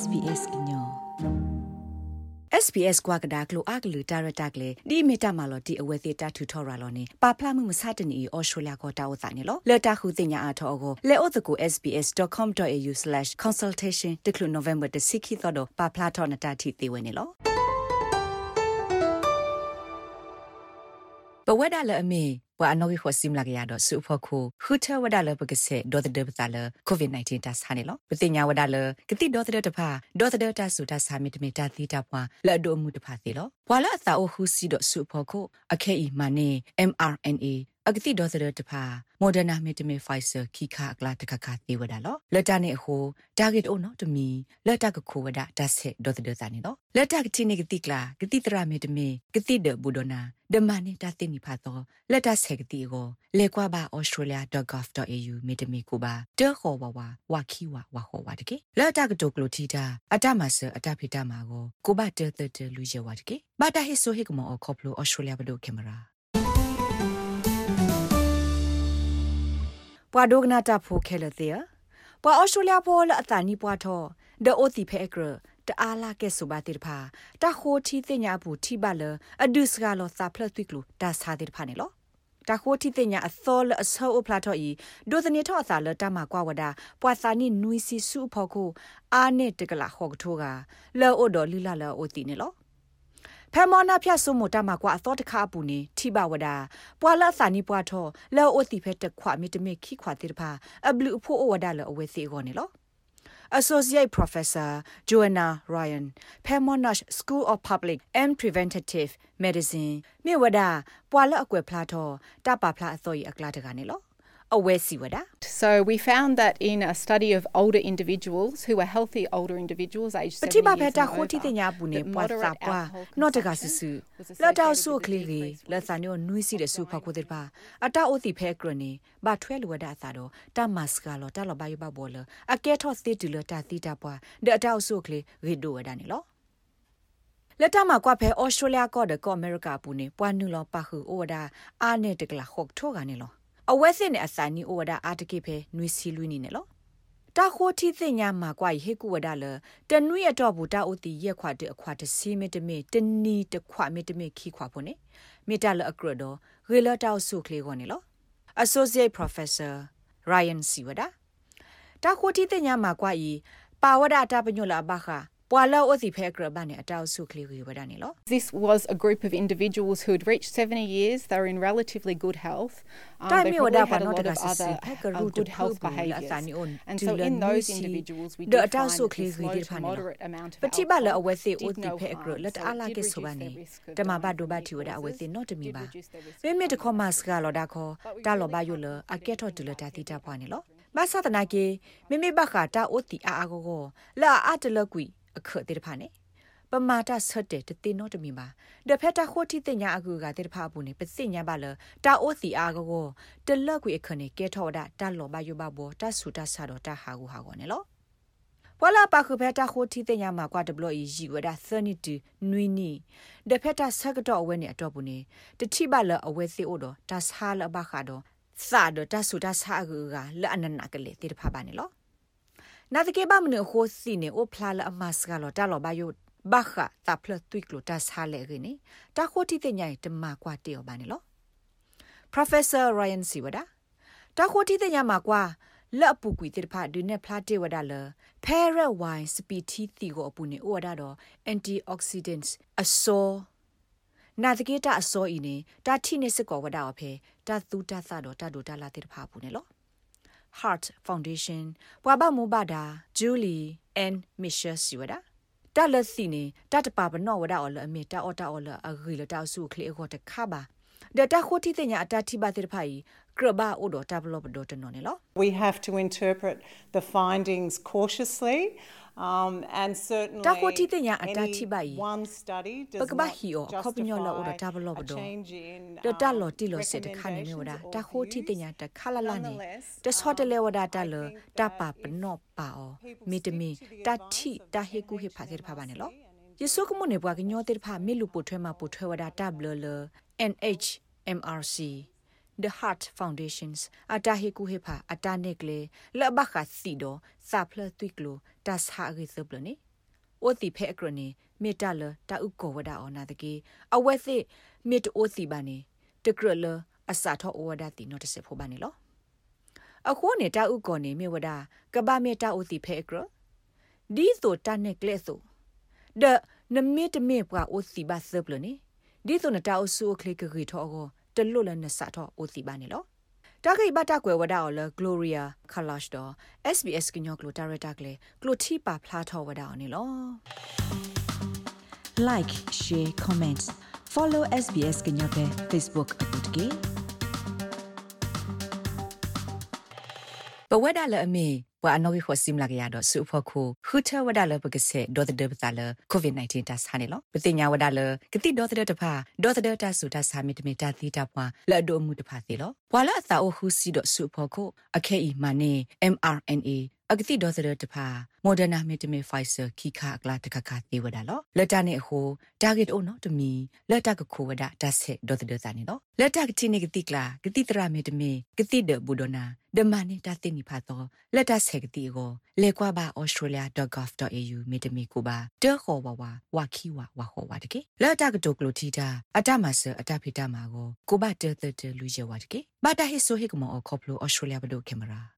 SBS ညော SBS ကွာကဒါကလိုအကလူတာရတာကလေဒီမီတာမာလော်ဒီအဝဲသေးတာထူထော်ရလော်နေပါဖလာမှုမစတနီအော်စတြေးလျကိုတာဝတ်နေလောလက်တာခုတင်ညာအထောကိုလေအိုတကူ sbs.com.au/consultation တကလူ November တစိခိတော့ပါဖလာထော်နတာတီသေးဝဲနေလော ပဝဲဒါလအမေဝါနော်ဝီခေါ်စိမလာကရတော့စုဖို့ခုခုထဝဒါလပကစေဒေါ်တဲ့ပတာလကိုဗစ် -19 တဆာနေလောပတိညာဝဒါလကတိဒေါ်တဲ့တဖာဒေါ်တဲ့တဆူတဆာမီတမီတာသီတာပွားလက်ဒိုမှုတဖာသေးလောဘွာလာအသာအိုခုစီတော့စုဖို့ခုအခဲဤမနေ mRNA အကတိဒေါ်တဲ့တဖာမော်ဒနာမီတမီဖိုင်ဆာခိခါကလာတခခသေးဝဒါလောလက်တာနေဟိုတာဂက်အိုနော်တမီလက်တာကခိုဝဒါဒါဆက်ဒေါ်တဲ့တာနေလောလက်တာကတိနေကတိကလာကတိတရာမီတမီကတိဒဘူဒနာဒမနီတာတင်နီဖာတော့လက်တာဆက်ကတိကိုလေကွာပါ australia.gov.au မေတမီကိုပါတဲခေါ်ပါဝါဝါခီဝါဝါဟောဝါတကေလက်တာကတိုကလိုတီတာအတမဆအတဖိတမှာကိုကိုပါတဲတဲတဲလူရဝါတကေဘာတာဟိဆိုဟိကမောခေါပလို australia ဘဒိုကင်မရာ ပွာဒိုဂနာတာဖိုခဲလတဲ့ပွာ australia ပေါ်လအတနီပွာထောဒေအိုတီဖဲကရတအားလာကဲဆိုပါတိတဖာတခိုတီတင်ညာဘူးထိပါလအဒုစကလောစာဖလတ်တိကလူဒါစာတိတဖာနေလောတခိုတီတင်ညာအသောလအဆောအဖလာထော်ဤဒိုသနေထောအစာလတမကွာဝဒပွာစာနိနွီစီစုဖို့ကိုအာနေတကလာဟောကထိုးကလောအိုတော်လီလာလောအိုတီနေလော ဖဲမောနာဖြတ်ဆုမတမကွာအသောတခါပူနေထိပါဝဒပွာလာစာနိပွာထောလောအိုတီဖဲတခွမီတမေခိခွာတိတဖာအဘလူဖို့ဝဒလောအဝဲစီကောနေလော Associate Professor Joanna Ryan, Pemonash School of Public and Preventative Medicine, မြေဝဒပွာလအကွယ်ဖလာတော့တပဖလာအစောကြီးအကလာတကနေလောအဝဲစီဝဒ So we found that in a study of older individuals who were healthy older individuals aged 70 years ပတိပါဖက်တာခိုတီတညာပူနေပွာစာပွာနော့တကဆဆူလာတောက်ဆုကလေးကြီးလက်စာညိုနွိစီတဲ့ဆုဖောက်ကိုတဲ့ပါအတာအိုတီဖဲကရနေဘာထွဲလူဝဒအသာတော့တမတ်စကလောတလဘယဘဘောလအကဲထော့သစ်တူလတာတီတာပွာတဲ့အတာအိုဆုကလေးရီဒိုဝဒနေလောလက်တမကွာဖဲဩစတြေးလျကော့ဒကောအမေရိကပူနေပွာနူလောပါခုဩဝဒအာနေတကလာခုတ်ထောကနေလော အဝဲစစ်နဲ့အစာနီအိုဝဒအာတကိဖဲနွေစီလွီနေနေလောတာခိုတီသိညာမှာကွာဟေကူဝဒလတနွေအတော့ဘူးတာအိုတီရက်ခွာတဲ့အခွာတစီမီတမီတနီတခွာမီတမီခီခွာဖို့နေမီတာလအကရဒရေလတောက်ဆုကလေးကိုနေလော Associate Professor Ryan Siwada တာခိုတီသိညာမှာကွာဤပါဝဒတာပညိုလာဘာခာ ပွာလောအစီဖဲကရဘာနဲ့အတောက်ဆုကလေးကိုဝဒနေလော This was a group of individuals who had reached 70 years they were in relatively good health um, they probably had a lot of other uh, good health behaviors and so in those individuals we did find this low to moderate amount of ပတိပါလအဝဲစီအိုတီဖဲကရလက်အားလာကေဆိုပါနေတမဘဒိုဘတီဝဒအဝဲစီနော်တမီပါမိမိတခေါ်မစကလော်ဒါခေါ်တာလော်ဘယိုလအကဲထော်တူလတာတီတာပွားနေလောမဆသနာကေမိမိဘခတာအိုတီအာအာကိုလာအတလကွီ အခတ်တေတဖာနေပမာတာဆတ်တဲ့တတိနောတမီမှာတဖက်တာခိုတီတင်ညာအကူကတေတဖာဘူးနေပစိညာပါလတာအိုစီအာကိုတလက်ကွေအခနဲ့ကဲထော်တာတလောဘယဘဘောတဆူတဆာတော့တဟာကူဟာကောနေလောဘွာလာပါခုဖက်တာခိုတီတင်ညာမှာကွာဒဘလို့ရီဝဒါ32နွီနီတဖက်တာဆက်ကတော့အဝဲနေအတော့ဘူးနေတတိပါလအဝဲစီအိုတော့တဆာလဘခါတော့စာတော့တဆူတဆာကူကလအနနကလေတေတဖာပါနေလော နာတကေဘာမနခိုစီနေအိုဖလာလအမစကလောတာလောဘယုဘာခတာဖလတွိကလိုတာဆာလေရင်းနေတာခိုတီတဲ့ညိုင်တမကွာတေော်ပါနေလော Professor Ryan Siwada တာခိုတီတဲ့ညမှာကွာလက်ပူကွီတေဖာဒုနေဖလာတေဝဒါလဖဲရဝိုင်စပီတီတီကိုအပူနေဩဝဒါတော့ antioxidants အစောနာတကေတာအစောဤနေတာထိနေစကောဝဒါအဖေတာသူတာသတော့တာဒိုတာလာတေဖာပူနေလော Heart Foundation ပွာဘမူဘာဒါ Julie and Misha Siwada တလစီနေတာတပါဘနောဝဒါအော်လအမေတာအော်တာအော်လအဂီလတာဆုခလေခေါ်တခါပါဒတာခိုတီတညာအတတိပါတိဖိုင် ကရဘာအိုဒတာဘလော့ဘဒိုတနော်နေလော We have to interpret the findings cautiously Um and certainly တာကိုတီတညာအတာတိပိုင် one study ပကဘာဟီအောခေါပညောလောဒတာဘလောဘဒိုဒတာလောတီလောစစ်တခါနေမျိုးဒါတာခိုတီတညာတခါလလနေတဆော့တလေဝဒါတာလတာပါပနော့ပါအောမီတမီတာတီတာဟေကူဟေဖာစေဖာပါနေလောယေဆုကမနေဘွားကညောတေဖာမေလူပိုထွဲမှာပိုထွဲဝဒါတာဘလလ NHMRC the heart foundations atahi ku hepa atane kle la ba kha si do sa phla twik lo ta sa ge se blo ni အိုတိဖဲအကရနေမေတ္တာလတာဥကောဝဒအောနာတကေအဝဲသိမေတ္တိုတိပါနေတကရလအစာထောဩဝဒတိနော်တစေဖို့ပါနေလောအခုနေတာဥကောနေမေဝဒကဘာမေတ္တာဥတိဖဲအကရဒီဆိုတနဲ့ကလဲဆိုဒနမေတမေပွားဥစီပါဆပ်လနေဒီဆိုနတာအဆူကလေကရီထောကို တလွတ်လနဆာထောဥစီပါနေလောတာခိဘတာကွယ်ဝဒါအော်လဂလိုရီယာခလာရှ်တော့ SBS ကညောကလိုတာရတာကလေကလိုတီပါဖလာထောဝဒါအော်နေလော like share comment follow SBS ကညောပဲ Facebook အပုတ်ကေဘဝဒါလအမေ ဝါအနောဂီခေါ်စိမလာကရတော့စုဖို့ခုခူထဝဒါလပကစေဒေါ်တဲ့ပတာလကိုဗစ် -19 တဆာနေလောပတိညာဝဒါလကတိဒေါ်တဲ့တဖာဒေါ်တဲ့တဆူတဆာမီတမီတာတီတာပွာလက်ဒိုမှုတဖာသေးလောဘွာလာအသာအိုဟူစီတော့စုဖို့ခုအခဲဤမနေ mRNA အကတိဒေါ်စရတဖာမော်ဒနာမီတမီဖိုင်ဆာခိခာကလာတခခသေးဝဒါလောလက်တာနေဟိုတာဂက်အိုနော်တမီလက်တာကခိုဝဒါဒါဆက်ဒေါ်စရတာနေလောလက်တာကတိနေကတိကလာကတိတရာမီတမီကတိဒဘူဒနာဒမနီတာတင်နိဖာတော့လက်တာဆက်ကတိကိုလေကွာပါ australia.gov.au မီတမီကိုပါတဲခေါ်ဝဝဝခီဝဝဟောဝတကေလက်တာကတိုကလိုတီတာအတမဆအတဖိတမှာကိုကိုဘတဲတဲလူရဝတကေဘာတာဟိဆိုဟိကမောခေါပလို australia ဘဒိုကင်မရာ